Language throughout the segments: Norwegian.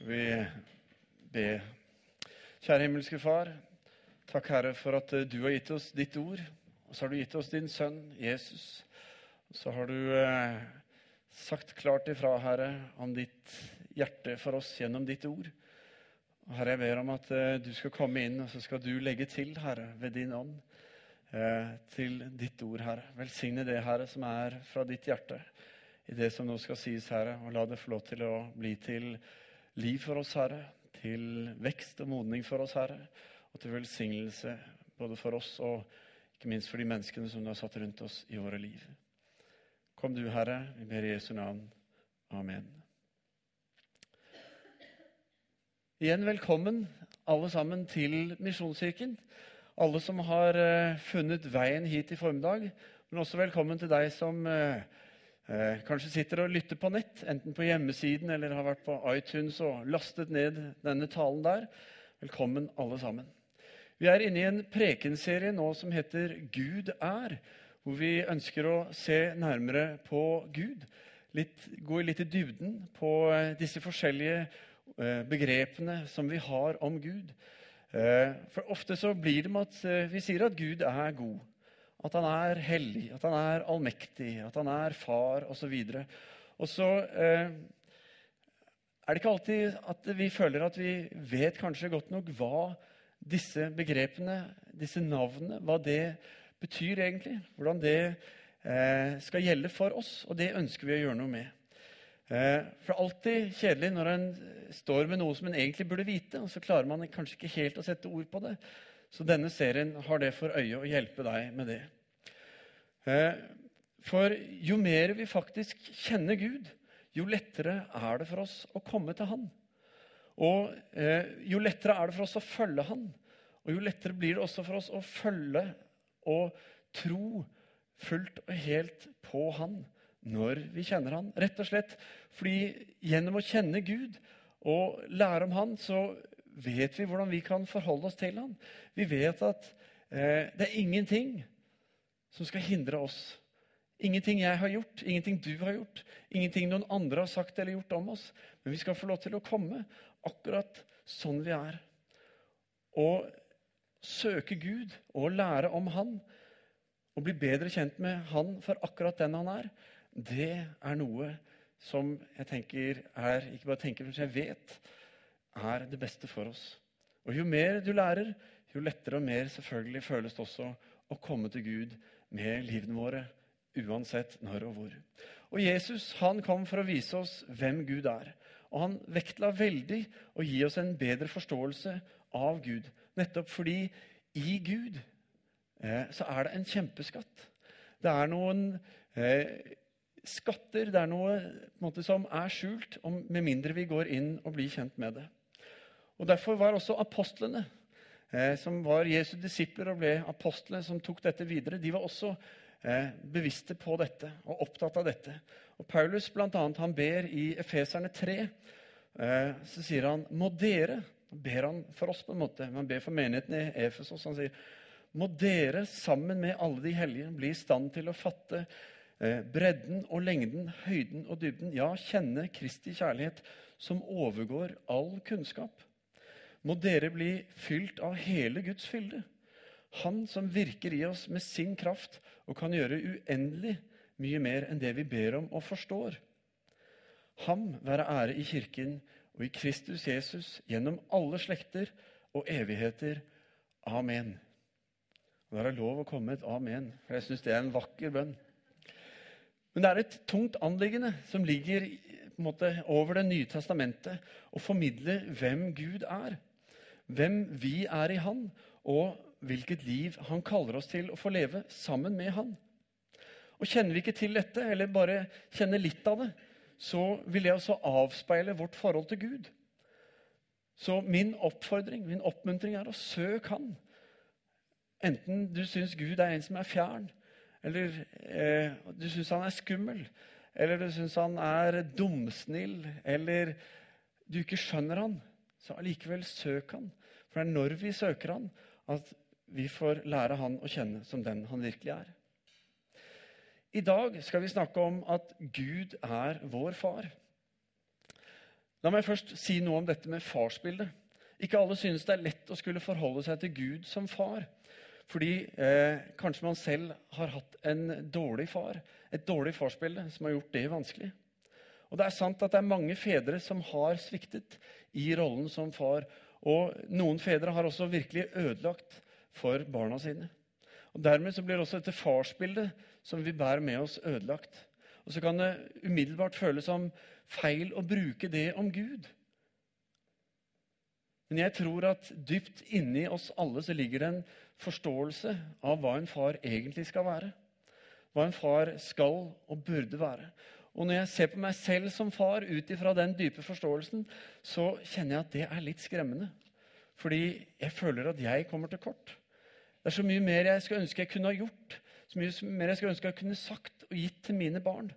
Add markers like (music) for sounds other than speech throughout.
vi be. Kjære himmelske Far. Takk, Herre, for at eh, du har gitt oss ditt ord. Og så har du gitt oss din sønn, Jesus. Og så har du eh, sagt klart ifra, Herre, om ditt hjerte for oss gjennom ditt ord. Og Herre, jeg ber om at eh, du skal komme inn, og så skal du legge til, Herre, ved din ånd, eh, til ditt ord, Herre. Velsigne det, Herre, som er fra ditt hjerte i det som nå skal sies, Herre, og la det få lov til å bli til liv for oss, Herre, til vekst og modning for oss, Herre, og til velsignelse både for oss og ikke minst for de menneskene som du har satt rundt oss i våre liv. Kom du, Herre, vi ber i Jesu navn. Amen. Igjen velkommen alle sammen til Misjonskirken. Alle som har uh, funnet veien hit i formiddag, men også velkommen til deg som Eh, kanskje sitter og lytter på nett, enten på hjemmesiden eller har vært på iTunes og lastet ned denne talen der. Velkommen, alle sammen. Vi er inne i en prekenserie nå som heter Gud er, hvor vi ønsker å se nærmere på Gud. Litt, gå litt i dybden på eh, disse forskjellige eh, begrepene som vi har om Gud. Eh, for ofte så blir det med at eh, vi sier at Gud er god. At han er hellig, at han er allmektig, at han er far osv. Og så eh, er det ikke alltid at vi føler at vi vet kanskje godt nok hva disse begrepene, disse navnene, hva det betyr egentlig. Hvordan det eh, skal gjelde for oss. Og det ønsker vi å gjøre noe med. Eh, for det er alltid kjedelig når en står med noe som en egentlig burde vite, og så klarer man kanskje ikke helt å sette ord på det. Så denne serien har det for øye å hjelpe deg med det. Eh, for jo mer vi faktisk kjenner Gud, jo lettere er det for oss å komme til Han. Og eh, jo lettere er det for oss å følge Han. Og jo lettere blir det også for oss å følge og tro fullt og helt på Han når vi kjenner Han. Rett og slett fordi gjennom å kjenne Gud og lære om Han, så vet vi hvordan vi kan forholde oss til han. Vi vet at eh, det er ingenting som skal hindre oss. Ingenting jeg har gjort, ingenting du har gjort, ingenting noen andre har sagt eller gjort om oss. Men vi skal få lov til å komme akkurat sånn vi er. Og søke Gud og lære om Han og bli bedre kjent med Han for akkurat den han er, det er noe som jeg tenker er Ikke bare tenker, men som jeg vet er det beste for oss. Og Jo mer du lærer, jo lettere og mer selvfølgelig føles det også å komme til Gud med livene våre, uansett når og hvor. Og Jesus han kom for å vise oss hvem Gud er. Og han vektla veldig å gi oss en bedre forståelse av Gud. Nettopp fordi i Gud eh, så er det en kjempeskatt. Det er noen eh, skatter, det er noe måte, som er skjult, om, med mindre vi går inn og blir kjent med det. Og Derfor var også apostlene, eh, som var Jesu disipler og ble apostlene som tok dette videre, de var også eh, bevisste på dette og opptatt av dette. Og Paulus blant annet, han ber i Efeserne 3, eh, så sier han må dere ber han for oss på en måte, han ber for menigheten i Efesos. Han sier må dere sammen med alle de hellige bli i stand til å fatte eh, bredden og lengden, høyden og dybden, ja, kjenne Kristi kjærlighet, som overgår all kunnskap må dere bli fylt av hele Guds fylde. Han som virker i oss med sin kraft og kan gjøre uendelig mye mer enn det vi ber om og forstår. Ham være ære i Kirken og i Kristus Jesus gjennom alle slekter og evigheter. Amen. Og Det er lov å komme et amen, for jeg syns det er en vakker bønn. Men det er et tungt anliggende som ligger måte, over Det nye testamentet, å formidle hvem Gud er hvem vi er i Han, og hvilket liv Han kaller oss til å få leve sammen med Han. Og Kjenner vi ikke til dette, eller bare kjenner litt av det, så vil det også avspeile vårt forhold til Gud. Så min oppfordring, min oppmuntring, er å søke Han. Enten du syns Gud er en som er fjern, eller eh, du syns han er skummel, eller du syns han er dumsnill, eller du ikke skjønner han, så allikevel søk han. For det er når vi søker Han, at vi får lære Han å kjenne som den Han virkelig er. I dag skal vi snakke om at Gud er vår far. La meg først si noe om dette med farsbildet. Ikke alle synes det er lett å skulle forholde seg til Gud som far. Fordi eh, kanskje man selv har hatt en dårlig far, et dårlig farsbilde, som har gjort det vanskelig. Og det er sant at det er mange fedre som har sviktet i rollen som far. Og noen fedre har også virkelig ødelagt for barna sine. Og Dermed så blir også dette farsbildet som vi bærer med oss, ødelagt. Og så kan det umiddelbart føles som feil å bruke det om Gud. Men jeg tror at dypt inni oss alle så ligger det en forståelse av hva en far egentlig skal være. Hva en far skal og burde være. Og når jeg ser på meg selv som far ut ifra den dype forståelsen, så kjenner jeg at det er litt skremmende. Fordi jeg føler at jeg kommer til kort. Det er så mye mer jeg skulle ønske jeg kunne ha gjort, så mye mer jeg skulle ønske jeg kunne sagt og gitt til mine barn.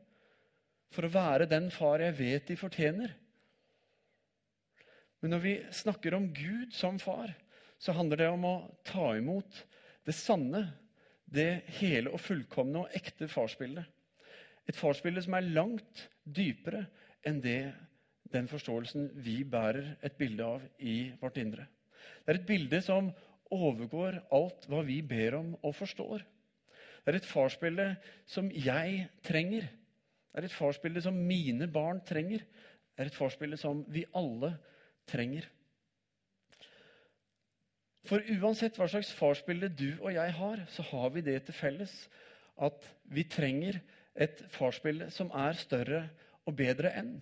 For å være den far jeg vet de fortjener. Men når vi snakker om Gud som far, så handler det om å ta imot det sanne, det hele og fullkomne og ekte farsbildet. Et farsbilde som er langt dypere enn det, den forståelsen vi bærer et bilde av i vårt indre. Det er et bilde som overgår alt hva vi ber om og forstår. Det er et farsbilde som jeg trenger. Det er et farsbilde som mine barn trenger. Det er et farsbilde som vi alle trenger. For uansett hva slags farsbilde du og jeg har, så har vi det til felles at vi trenger et farsbilde som er større og bedre enn.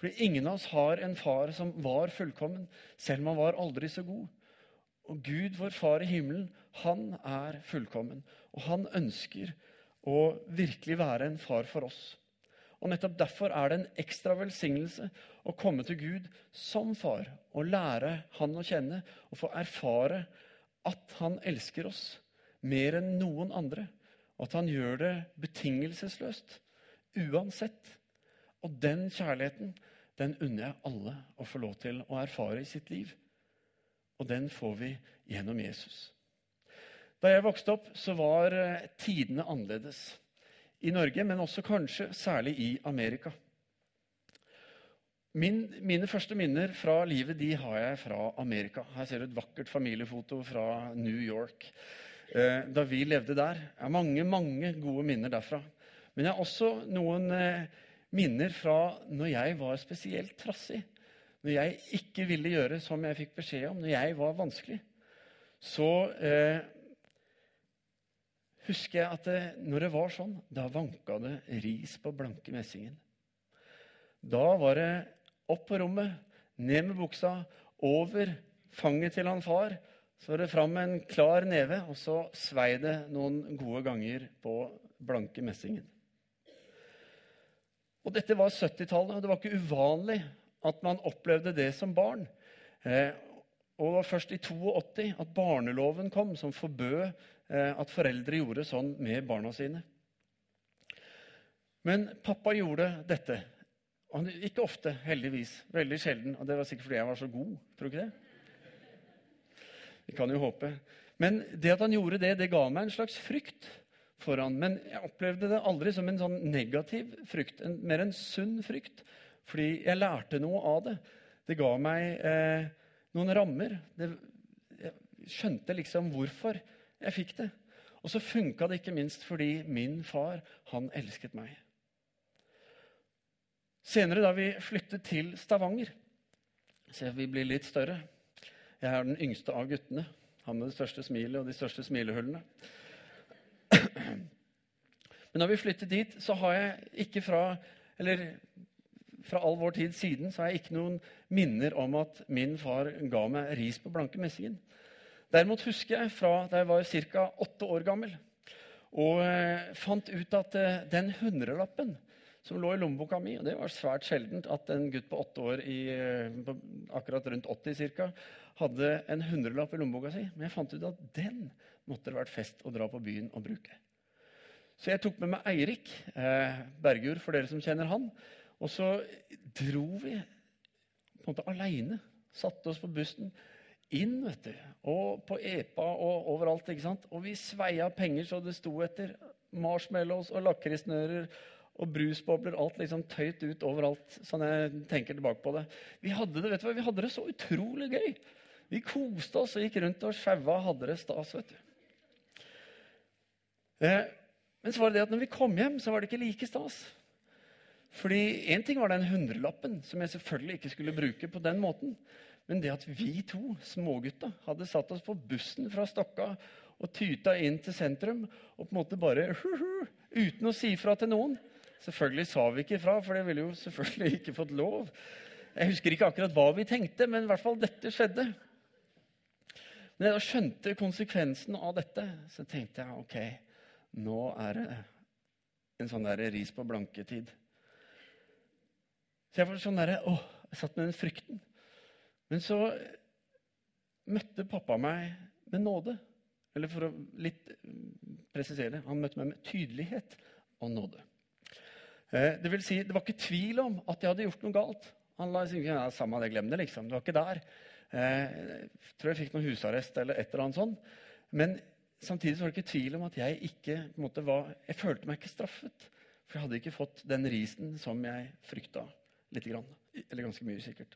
Fordi ingen av oss har en far som var fullkommen, selv om han var aldri så god. Og Gud, vår far i himmelen, han er fullkommen. Og han ønsker å virkelig være en far for oss. Og Nettopp derfor er det en ekstra velsignelse å komme til Gud som far og lære Han å kjenne og få erfare at Han elsker oss mer enn noen andre. At Han gjør det betingelsesløst, uansett. Og den kjærligheten den unner jeg alle å få lov til å erfare i sitt liv. Og den får vi gjennom Jesus. Da jeg vokste opp, så var eh, tidene annerledes i Norge, men også kanskje særlig i Amerika. Min, mine første minner fra livet de har jeg fra Amerika. Her ser du et vakkert familiefoto fra New York. Eh, da vi levde der. Jeg har mange, mange gode minner derfra. Men jeg har også noen eh, minner fra når jeg var spesielt trassig. Når jeg ikke ville gjøre som jeg fikk beskjed om, når jeg var vanskelig. Så eh, husker jeg at det, når det var sånn, da vanka det ris på blanke messingen. Da var det opp på rommet, ned med buksa, over fanget til han far. Så var det fram en klar neve, og så svei det noen gode ganger på blanke messingen. Og Dette var 70-tallet, og det var ikke uvanlig at man opplevde det som barn. Eh, og det var først i 82 at barneloven kom, som forbød Eh, at foreldre gjorde sånn med barna sine. Men pappa gjorde dette. Han, ikke ofte, heldigvis. Veldig sjelden. Og det var sikkert fordi jeg var så god. Tror ikke det? Vi kan jo håpe. Men det at han gjorde det, det ga meg en slags frykt for han. Men jeg opplevde det aldri som en sånn negativ frykt. En, mer en sunn frykt. Fordi jeg lærte noe av det. Det ga meg eh, noen rammer. Det, jeg skjønte liksom hvorfor jeg fikk det. Og så funka det ikke minst fordi min far, han elsket meg. Senere, da vi flyttet til Stavanger Se, vi blir litt større. Jeg er den yngste av guttene. Han med det største smilet og de største smilehullene. Men når vi flyttet dit, så har jeg ikke fra Eller fra all vår tid siden så har jeg ikke noen minner om at min far ga meg ris på blanke messingen. Derimot husker jeg fra da jeg var ca. åtte år gammel og eh, fant ut at eh, den hundrelappen som lå i lommeboka mi og Det var svært sjeldent at en gutt på åtte år, i, på akkurat rundt 80 cirka, hadde en hundrelapp i lommeboka si. Men jeg fant ut at den måtte det vært fest å dra på byen og bruke. Så jeg tok med meg Eirik eh, Bergjord, for dere som kjenner han. Og så dro vi på en måte aleine. Satte oss på bussen inn, vet du. Og på EPA og overalt. ikke sant? Og vi sveia penger så det sto etter. Marshmallows og lakrisnører og brusbobler. Alt liksom tøyt ut overalt. sånn jeg tenker tilbake på det. Vi hadde det vet du hva, vi hadde det så utrolig gøy. Vi koste oss og gikk rundt og sjaua og hadde det stas. vet du. Eh, men så var det det at når vi kom hjem, så var det ikke like stas. Fordi Én ting var den hundrelappen, som jeg selvfølgelig ikke skulle bruke på den måten. Men det at vi to smågutta hadde satt oss på bussen fra Stokka og tyta inn til sentrum og på en måte bare hu -hu, uten å si fra til noen Selvfølgelig sa vi ikke fra, for det ville jo selvfølgelig ikke fått lov. Jeg husker ikke akkurat hva vi tenkte, men i hvert fall dette skjedde. Men jeg da skjønte konsekvensen av dette, så tenkte jeg ok, nå er det en sånn der ris på blanke-tid. Så jeg var sånn derre Å, jeg satt med den frykten. Men så møtte pappa meg med nåde. Eller for å litt presisere han møtte meg med tydelighet og nåde. Eh, det vil si, det var ikke tvil om at jeg hadde gjort noe galt. Han la seg ja, Samme det, glem det, liksom. Det var ikke der. Eh, jeg tror jeg fikk noen husarrest eller et eller annet sånt. Men samtidig var det ikke tvil om at jeg ikke på en måte, var Jeg følte meg ikke straffet. For jeg hadde ikke fått den risen som jeg frykta lite grann. Eller ganske mye, sikkert.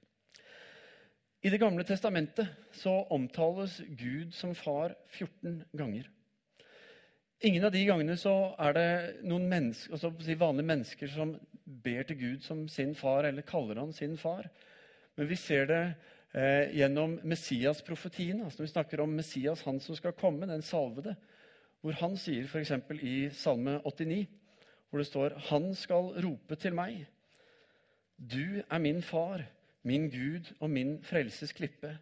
I Det gamle testamentet så omtales Gud som far 14 ganger. Ingen av de gangene så er det noen mennesker, altså vanlige mennesker som ber til Gud som sin far, eller kaller han sin far. Men vi ser det eh, gjennom Messias-profetien. Altså når vi snakker om Messias, han som skal komme, den salvede. Hvor han sier f.eks. i Salme 89, hvor det står Han skal rope til meg. Du er min far, min Gud og min frelses klippe.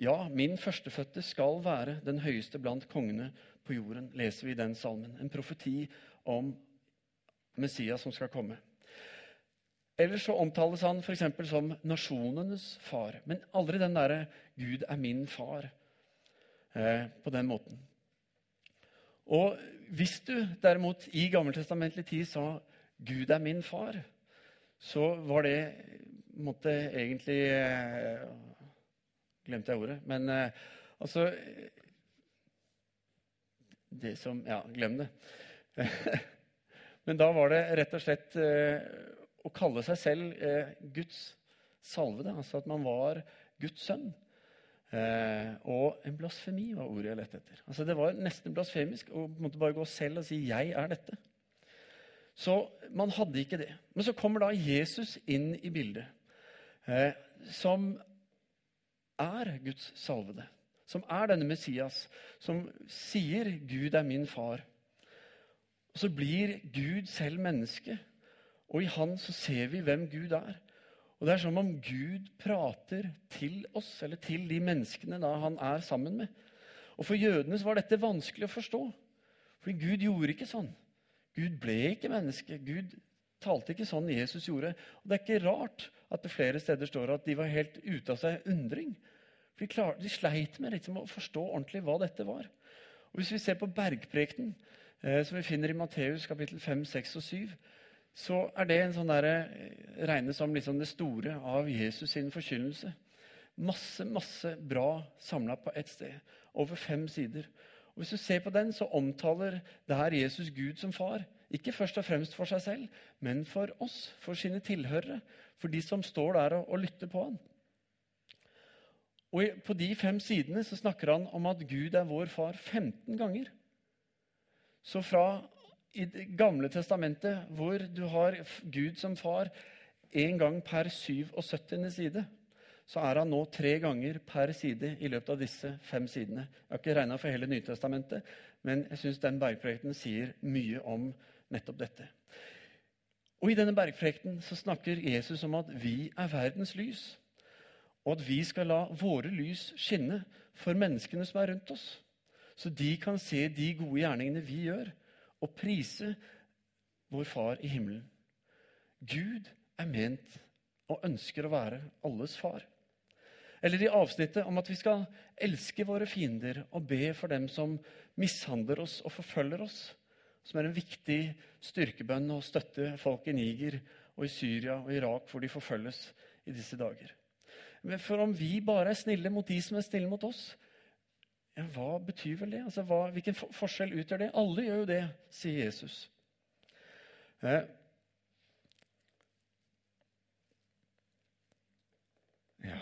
Ja, min førstefødte skal være den høyeste blant kongene på jorden, leser vi i den salmen. En profeti om Messias som skal komme. Ellers så omtales han f.eks. som nasjonenes far. Men aldri den derre 'Gud er min far' eh, på den måten. Og hvis du derimot i gammeltestamentlig tid sa 'Gud er min far', så var det måtte egentlig eh, Glemte jeg ordet. Men eh, altså det som Ja, glem det. (laughs) Men da var det rett og slett eh, å kalle seg selv eh, Guds salvede. Altså at man var Guds sønn. Eh, og en blasfemi var ordet jeg lette etter. Altså Det var nesten blasfemisk å bare gå selv og si 'jeg er dette'. Så man hadde ikke det. Men så kommer da Jesus inn i bildet, som er Guds salvede som er denne Messias, som sier 'Gud er min far'. Og Så blir Gud selv menneske, og i Han så ser vi hvem Gud er. Og Det er som om Gud prater til oss, eller til de menneskene da han er sammen med. Og For jødene så var dette vanskelig å forstå, fordi Gud gjorde ikke sånn. Gud ble ikke menneske. Gud talte ikke sånn Jesus gjorde. Og Det er ikke rart at det flere steder står at de var helt ute av seg undring. De, klar, de sleit med liksom å forstå ordentlig hva dette var. Og Hvis vi ser på bergprekenen, eh, som vi finner i Matteus kapittel 5, 6 og 7, så er det en sånn der, eh, regnes som liksom det store av Jesus sin forkynnelse. Masse, masse bra samla på ett sted. Over fem sider. Og Hvis du ser på den, så omtaler det her Jesus Gud som far. Ikke først og fremst for seg selv, men for oss, for sine tilhørere. For de som står der og, og lytter på han. Og På de fem sidene så snakker han om at Gud er vår far 15 ganger. Så fra i Det gamle testamentet, hvor du har Gud som far én gang per 77. side, så er han nå tre ganger per side i løpet av disse fem sidene. Jeg har ikke regna for hele Nytestamentet, men jeg syns den bergprojekten sier mye om nettopp dette. Og I denne bergprojekten så snakker Jesus om at vi er verdens lys og at vi skal la våre lys skinne for menneskene som er rundt oss, så de kan se de gode gjerningene vi gjør, og prise vår Far i himmelen. Gud er ment og ønsker å være alles far. Eller i avsnittet om at vi skal elske våre fiender og be for dem som mishandler oss og forfølger oss, som er en viktig styrkebønn å støtte folk i Niger og i Syria og Irak, hvor de forfølges i disse dager. For om vi bare er snille mot de som er snille mot oss, ja, hva betyr vel det? Altså, hva, hvilken forskjell utgjør det? Alle gjør jo det, sier Jesus. Eh. Ja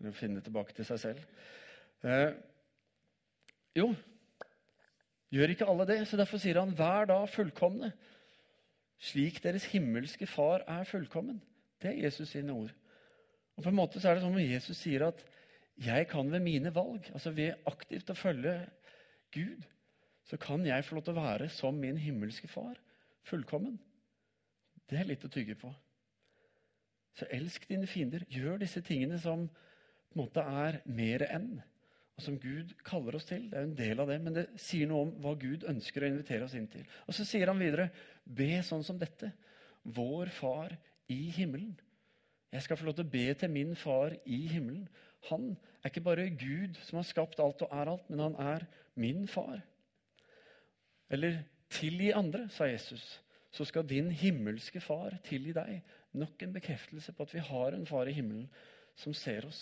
Eller finne tilbake til seg selv. Eh. Jo, gjør ikke alle det? Så derfor sier han, 'Vær da fullkomne', slik deres himmelske Far er fullkommen. Det er Jesus sine ord. Og på en måte så er det som om Jesus sier at jeg kan ved mine valg, altså ved aktivt å følge Gud, så kan jeg få lov til å være som min himmelske far, fullkommen. Det er litt å tygge på. Så elsk dine fiender. Gjør disse tingene som på en måte er mer enn, og som Gud kaller oss til. Det er jo en del av det, men det sier noe om hva Gud ønsker å invitere oss inn til. Og så sier han videre, be sånn som dette. Vår Far i himmelen. Jeg skal få lov til å be til min far i himmelen. Han er ikke bare Gud som har skapt alt og er alt, men han er min far. Eller tilgi andre, sa Jesus, så skal din himmelske far tilgi deg. Nok en bekreftelse på at vi har en far i himmelen som ser oss.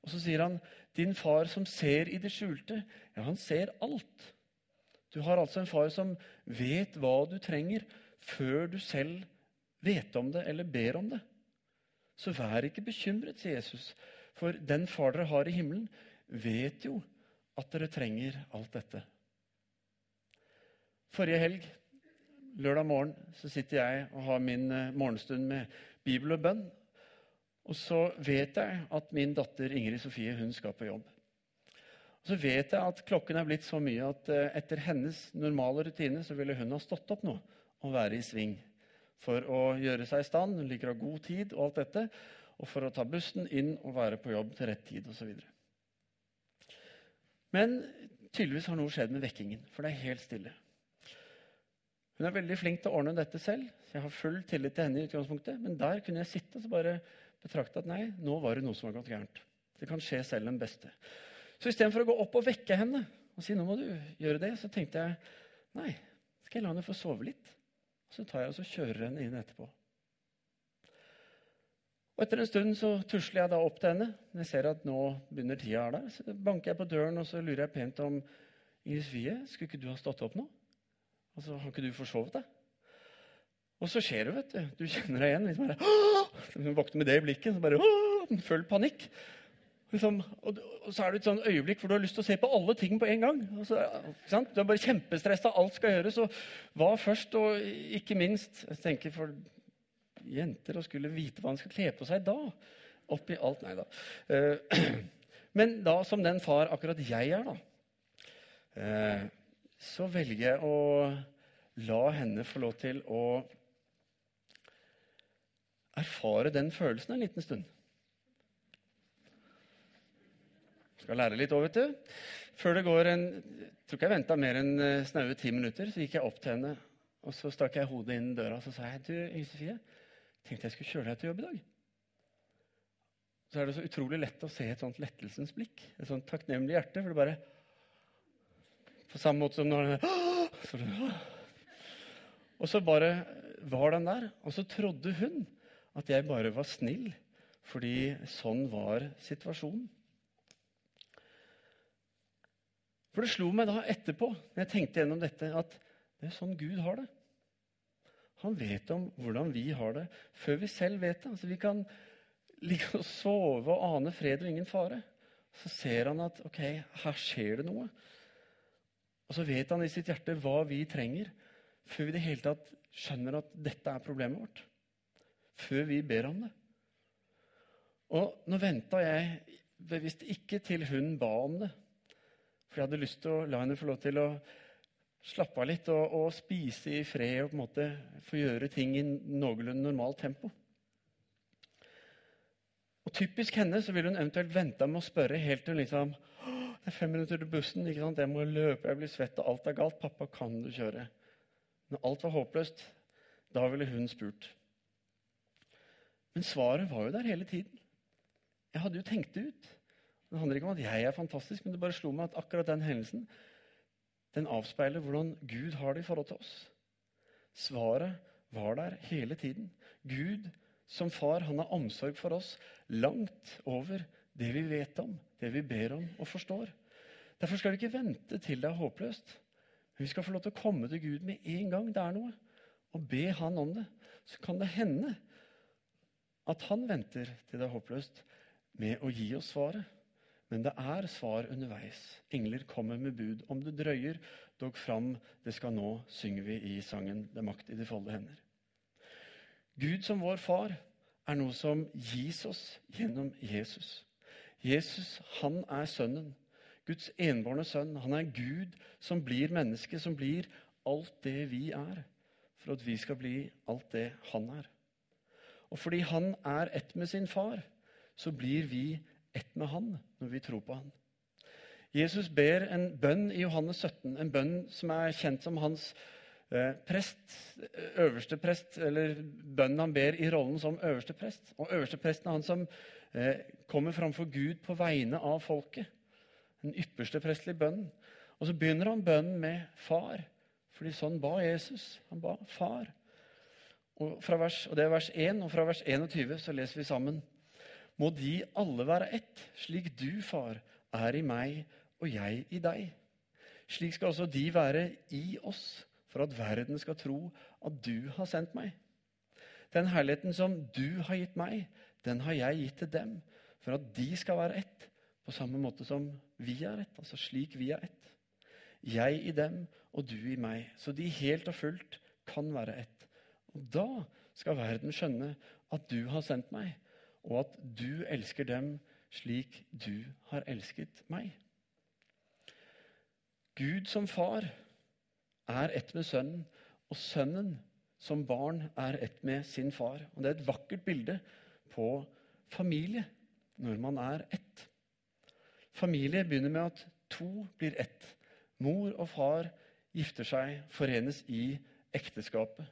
Og så sier han, din far som ser i det skjulte, ja, han ser alt. Du har altså en far som vet hva du trenger, før du selv vet om det eller ber om det. Så vær ikke bekymret, sier Jesus, for den far dere har i himmelen, vet jo at dere trenger alt dette. Forrige helg, lørdag morgen, så sitter jeg og har min eh, morgenstund med bibel og bønn. Og så vet jeg at min datter Ingrid Sofie hun skal på jobb. Og så vet jeg at klokken er blitt så mye at eh, etter hennes normale rutine så ville hun ha stått opp nå og være i sving for å gjøre seg i stand. Hun liker å ha god tid og alt dette. Og for å ta bussen inn og være på jobb til rett tid osv. Men tydeligvis har noe skjedd med vekkingen, for det er helt stille. Hun er veldig flink til å ordne dette selv, så jeg har full tillit til henne. i utgangspunktet, Men der kunne jeg sitte og bare betrakte at nei, nå var det noe som var gått gærent. Det kan skje selv den beste. Så istedenfor å gå opp og vekke henne og si nå må du gjøre det, så tenkte jeg nei, skal jeg la henne få sove litt? Så tar jeg og så kjører henne inn etterpå. Og Etter en stund så tusler jeg da opp til henne. Jeg ser at nå begynner tida her så banker jeg på døren og så lurer jeg pent om Inger Vie, skulle ikke du ha stått opp nå? Altså, Har ikke du forsovet deg? Og så skjer det, vet du. Du kjenner deg igjen. Liksom bare, Hun våkner med det i blikket. så bare, Full panikk. Liksom, og, og, så er det et sånn øyeblikk hvor du har lyst til å se på alle ting på en gang. Så, du er bare kjempestressa, alt skal gjøres. Og hva først, og ikke minst jeg tenker For jenter å skulle vite hva han skal kle på seg da. Oppi alt Nei da. Uh, (clears throat) men da, som den far akkurat jeg er, da, uh, så velger jeg å la henne få lov til å erfare den følelsen en liten stund. Skal lære litt òg, vet du. Før det går en jeg tror ikke jeg venta mer enn eh, snaue ti minutter, så gikk jeg opp til henne. Og så stakk jeg hodet inn døra og så sa jeg, du, Sofie, tenkte jeg skulle kjøre deg til jobb i dag. Så er det så utrolig lett å se et sånt lettelsens blikk. Et sånt takknemlig hjerte. For det bare På samme måte som når den Og så bare var den der. Og så trodde hun at jeg bare var snill, fordi sånn var situasjonen. For det slo meg da etterpå, når jeg tenkte gjennom dette, at det er sånn Gud har det. Han vet om hvordan vi har det, før vi selv vet det. Altså, vi kan ligge og sove og ane fred og ingen fare. Så ser han at ok, her skjer det noe. Og så vet han i sitt hjerte hva vi trenger, før vi i det hele tatt skjønner at dette er problemet vårt. Før vi ber om det. Og nå venta jeg bevisst ikke til hun ba om det. For jeg hadde lyst til å la henne få lov til å slappe av litt og, og spise i fred og på en måte få gjøre ting i noenlunde normalt tempo. Og Typisk henne så ville hun eventuelt venta med å spørre helt til hun liksom det er fem minutter til bussen. ikke sant? Jeg må løpe, jeg blir svett, og alt er galt. Pappa, kan du kjøre? Når alt var håpløst, da ville hun spurt. Men svaret var jo der hele tiden. Jeg hadde jo tenkt det ut. Det handler ikke om at jeg er fantastisk, men det bare slo meg at akkurat den hendelsen den avspeiler hvordan Gud har det i forhold til oss. Svaret var der hele tiden. Gud som far han har omsorg for oss langt over det vi vet om, det vi ber om og forstår. Derfor skal vi ikke vente til det er håpløst. Men vi skal få lov til å komme til Gud med en gang det er noe, og be Han om det. Så kan det hende at han venter til det er håpløst, med å gi oss svaret. Men det er svar underveis. Engler kommer med bud. Om det drøyer, dog fram det skal nå, synger vi i sangen 'Det makt i de folde hender'. Gud som vår far er noe som gis oss gjennom Jesus. Jesus, han er sønnen. Guds enbårne sønn. Han er Gud som blir menneske, som blir alt det vi er, for at vi skal bli alt det han er. Og fordi han er ett med sin far, så blir vi ett med han når vi tror på han. Jesus ber en bønn i Johannes 17, en bønn som er kjent som hans eh, prest, øverste prest, eller bønnen han ber i rollen som øverste prest. Og øverste presten er han som eh, kommer framfor Gud på vegne av folket. Den ypperste prestelige bønnen. Og så begynner han bønnen med far, fordi sånn ba Jesus. Han ba far. Og, vers, og Det er vers 1, og fra vers 21 så leser vi sammen. Må de alle være ett, slik du, far, er i meg og jeg i deg. Slik skal også de være i oss, for at verden skal tro at du har sendt meg. Den herligheten som du har gitt meg, den har jeg gitt til dem, for at de skal være ett, på samme måte som vi er ett, altså slik vi er ett. Jeg i dem og du i meg, så de helt og fullt kan være ett. Og da skal verden skjønne at du har sendt meg, og at du elsker dem slik du har elsket meg. Gud som far er ett med sønnen, og sønnen som barn er ett med sin far. Og Det er et vakkert bilde på familie når man er ett. Familie begynner med at to blir ett. Mor og far gifter seg, forenes i ekteskapet.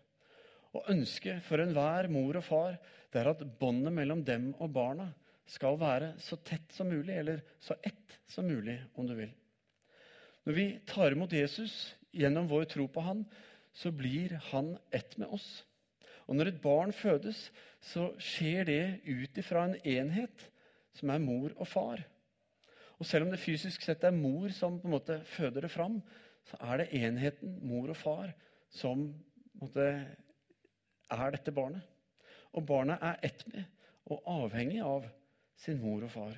Og ønsket for enhver mor og far det er at båndet mellom dem og barna skal være så tett som mulig, eller så ett som mulig, om du vil. Når vi tar imot Jesus gjennom vår tro på han, så blir han ett med oss. Og når et barn fødes, så skjer det ut ifra en enhet som er mor og far. Og selv om det fysisk sett er mor som på en måte føder det fram, så er det enheten mor og far som på en måte, er dette barnet. Og barnet er ett med og avhengig av sin mor og far.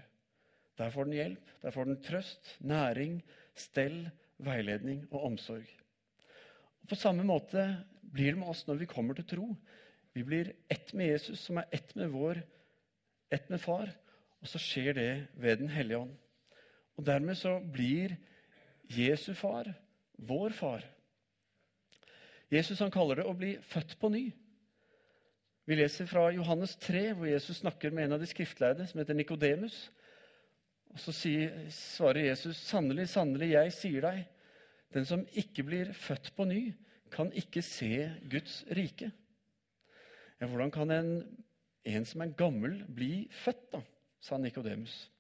Der får den hjelp, der får den trøst, næring, stell, veiledning og omsorg. Og På samme måte blir det med oss når vi kommer til tro. Vi blir ett med Jesus, som er ett med vår, ett med far. Og så skjer det ved Den hellige ånd. Og dermed så blir Jesu far vår far. Jesus han kaller det å bli født på ny. Vi leser fra Johannes 3, hvor Jesus snakker med en av de skriftleide, som heter Nikodemus. Og Så sier, svarer Jesus, 'Sannelig, sannelig, jeg sier deg:" 'Den som ikke blir født på ny, kan ikke se Guds rike.' Ja, hvordan kan en, en som er gammel, bli født, da? sa Nikodemus.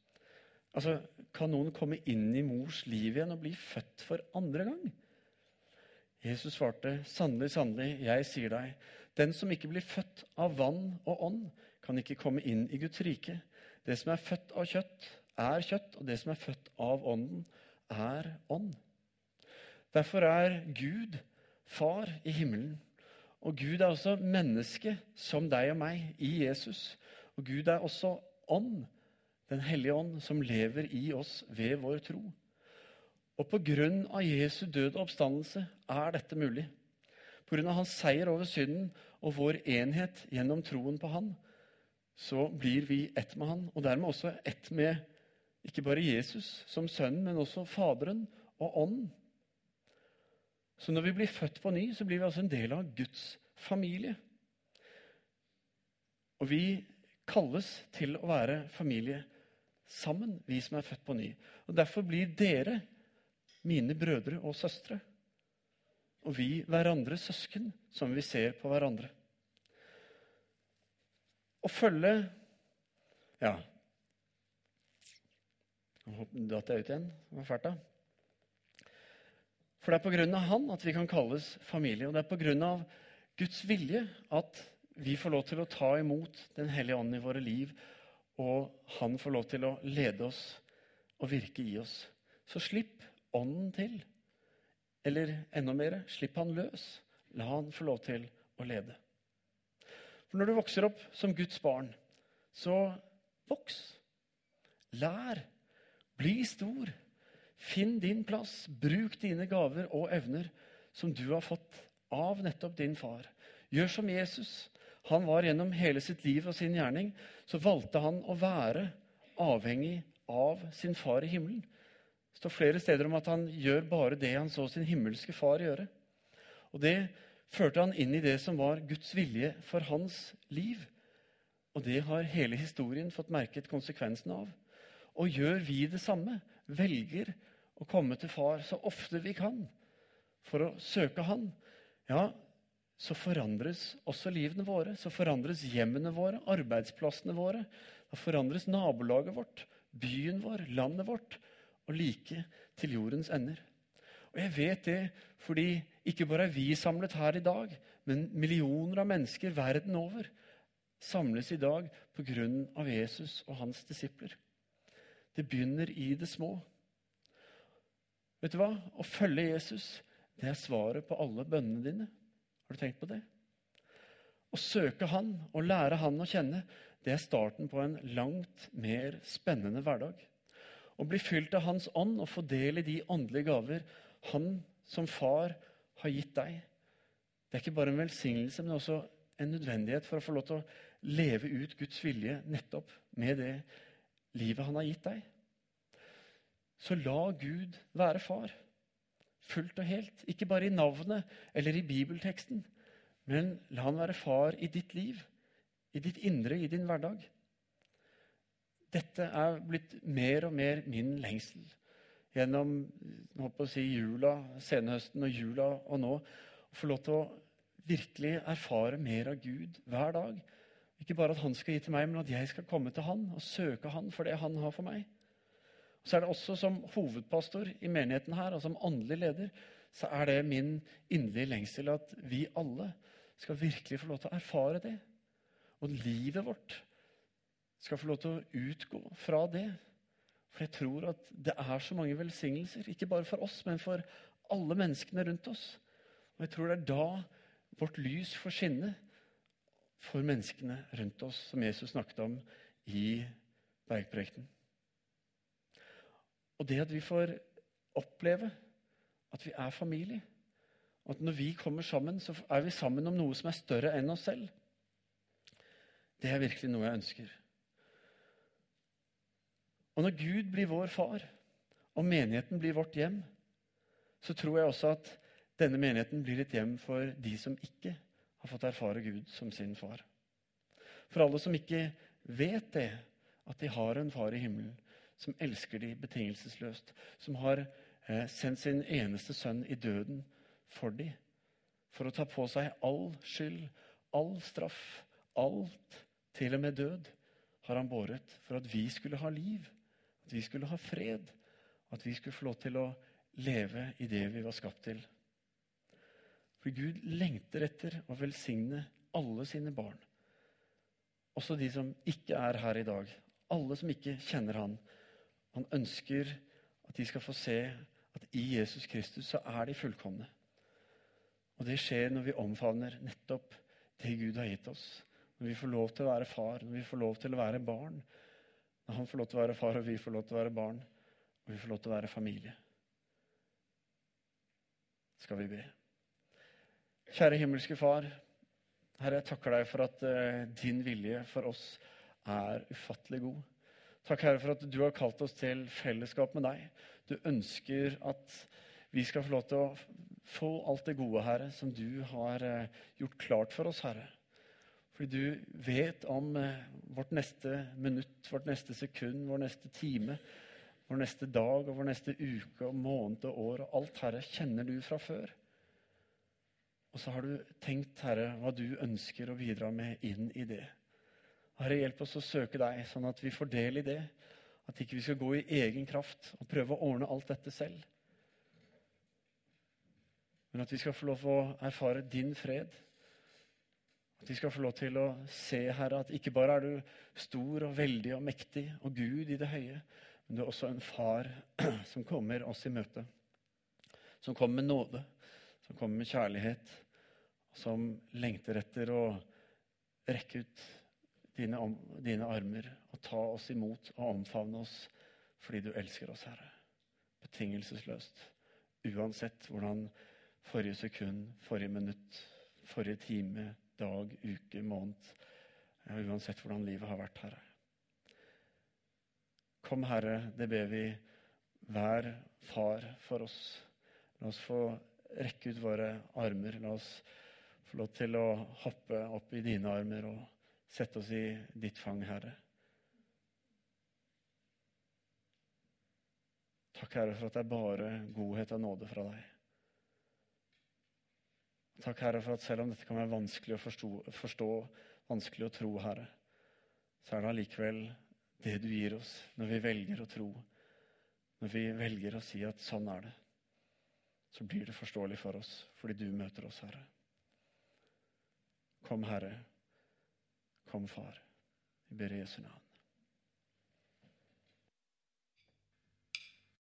Altså, kan noen komme inn i mors liv igjen og bli født for andre gang? Jesus svarte, 'Sannelig, sannelig, jeg sier deg:" Den som ikke blir født av vann og ånd, kan ikke komme inn i Guds rike. Det som er født av kjøtt, er kjøtt, og det som er født av Ånden, er ånd. Derfor er Gud far i himmelen. Og Gud er også menneske som deg og meg i Jesus. Og Gud er også ånd, Den hellige ånd, som lever i oss ved vår tro. Og på grunn av Jesu død og oppstandelse er dette mulig. Av hans seier over synden og vår enhet gjennom troen på han, så blir vi ett med han, og dermed også ett med ikke bare Jesus som sønnen, men også Faderen og Ånden. Så når vi blir født på ny, så blir vi altså en del av Guds familie. Og vi kalles til å være familie sammen, vi som er født på ny. Og Derfor blir dere mine brødre og søstre. Og vi hverandre søsken, som vi ser på hverandre. Å følge Ja, datt jeg ut igjen. Det var fælt, da. For det er på grunn av han at vi kan kalles familie. Og det er på grunn av Guds vilje at vi får lov til å ta imot Den hellige ånd i våre liv, og han får lov til å lede oss og virke i oss. Så slipp ånden til. Eller enda mer, slipp han løs. La han få lov til å lede. For når du vokser opp som Guds barn, så voks Lær. Bli stor. Finn din plass. Bruk dine gaver og evner som du har fått av nettopp din far. Gjør som Jesus. Han var gjennom hele sitt liv og sin gjerning, så valgte han å være avhengig av sin far i himmelen. Det står flere steder om at han gjør bare det han så sin himmelske far gjøre. Og Det førte han inn i det som var Guds vilje for hans liv. Og det har hele historien fått merket konsekvensen av. Og gjør vi det samme, velger å komme til far så ofte vi kan for å søke han, ja, så forandres også livene våre. Så forandres hjemmene våre, arbeidsplassene våre. Da forandres nabolaget vårt, byen vår, landet vårt, og like til jordens ender. Og jeg vet det fordi ikke bare er vi samlet her i dag, men millioner av mennesker verden over samles i dag pga. Jesus og hans disipler. Det begynner i det små. Vet du hva? Å følge Jesus det er svaret på alle bønnene dine. Har du tenkt på det? Å søke Han og lære Han å kjenne, det er starten på en langt mer spennende hverdag. Å bli fylt av Hans ånd og få del i de åndelige gaver Han som far har gitt deg. Det er ikke bare en velsignelse, men også en nødvendighet for å få lov til å leve ut Guds vilje nettopp med det livet han har gitt deg. Så la Gud være far fullt og helt. Ikke bare i navnet eller i bibelteksten, men la han være far i ditt liv, i ditt indre, i din hverdag. Dette er blitt mer og mer min lengsel gjennom å si, jula, senhøsten og jula og nå. Å få lov til å virkelig erfare mer av Gud hver dag. Ikke bare at han skal gi til meg, men at jeg skal komme til han og søke han for det han har for meg. Så er det også som hovedpastor i menigheten her, og som åndelig leder, så er det min inderlige lengsel at vi alle skal virkelig få lov til å erfare det. Og livet vårt skal få lov til å utgå fra det. For jeg tror at det er så mange velsignelser, ikke bare for oss, men for alle menneskene rundt oss. Og jeg tror det er da vårt lys får skinne for menneskene rundt oss, som Jesus snakket om i bergprekenen. Og det at vi får oppleve at vi er familie, og at når vi kommer sammen, så er vi sammen om noe som er større enn oss selv. Det er virkelig noe jeg ønsker. Og når Gud blir vår far, og menigheten blir vårt hjem, så tror jeg også at denne menigheten blir et hjem for de som ikke har fått erfare Gud som sin far. For alle som ikke vet det, at de har en far i himmelen, som elsker de betingelsesløst, som har eh, sendt sin eneste sønn i døden for de, for å ta på seg all skyld, all straff, alt, til og med død, har han båret for at vi skulle ha liv, at vi skulle ha fred, at vi skulle få lov til å leve i det vi var skapt til. For Gud lengter etter å velsigne alle sine barn, også de som ikke er her i dag, alle som ikke kjenner Han, han ønsker at de skal få se at i Jesus Kristus så er de fullkomne. Og det skjer når vi omfavner nettopp det Gud har gitt oss. Når vi får lov til å være far, når vi får lov til å være barn. Når han får lov til å være far, og vi får lov til å være barn. Og vi får lov til å være familie. Skal vi be. Kjære himmelske Far. Herre, jeg takker deg for at uh, din vilje for oss er ufattelig god. Takk, Herre, for at du har kalt oss til fellesskap med deg. Du ønsker at vi skal få lov til å få alt det gode, Herre, som du har uh, gjort klart for oss, Herre. Fordi du vet om eh, vårt neste minutt, vårt neste sekund, vår neste time, vår neste dag og vår neste uke og måned og år. Og alt, Herre, kjenner du fra før. Og så har du tenkt, Herre, hva du ønsker å bidra med inn i det. Herre, hjelp oss å søke deg, sånn at vi får del i det. At ikke vi skal gå i egen kraft og prøve å ordne alt dette selv. Men at vi skal få lov å erfare din fred. At vi skal få lov til å se, Herre, at ikke bare er du stor og veldig og mektig og Gud i det høye, men du er også en far (clears throat) som kommer oss i møte. Som kommer med nåde, som kommer med kjærlighet, som lengter etter å rekke ut dine, dine armer og ta oss imot og omfavne oss fordi du elsker oss, Herre. Betingelsesløst. Uansett hvordan forrige sekund, forrige minutt, forrige time, dag, uke, måned Uansett hvordan livet har vært, Herre. Kom, Herre, det ber vi. Vær far for oss. La oss få rekke ut våre armer. La oss få lov til å hoppe opp i dine armer og sette oss i ditt fang, Herre. Takk, Herre, for at det er bare godhet og nåde fra deg. Takk, Herre, for at selv om dette kan være vanskelig å forstå, forstå vanskelig å tro, Herre, så er det allikevel det du gir oss når vi velger å tro, når vi velger å si at sånn er det. Så blir det forståelig for oss fordi du møter oss, Herre. Kom, Herre. Kom, Far. Vi ber i Jesu navn.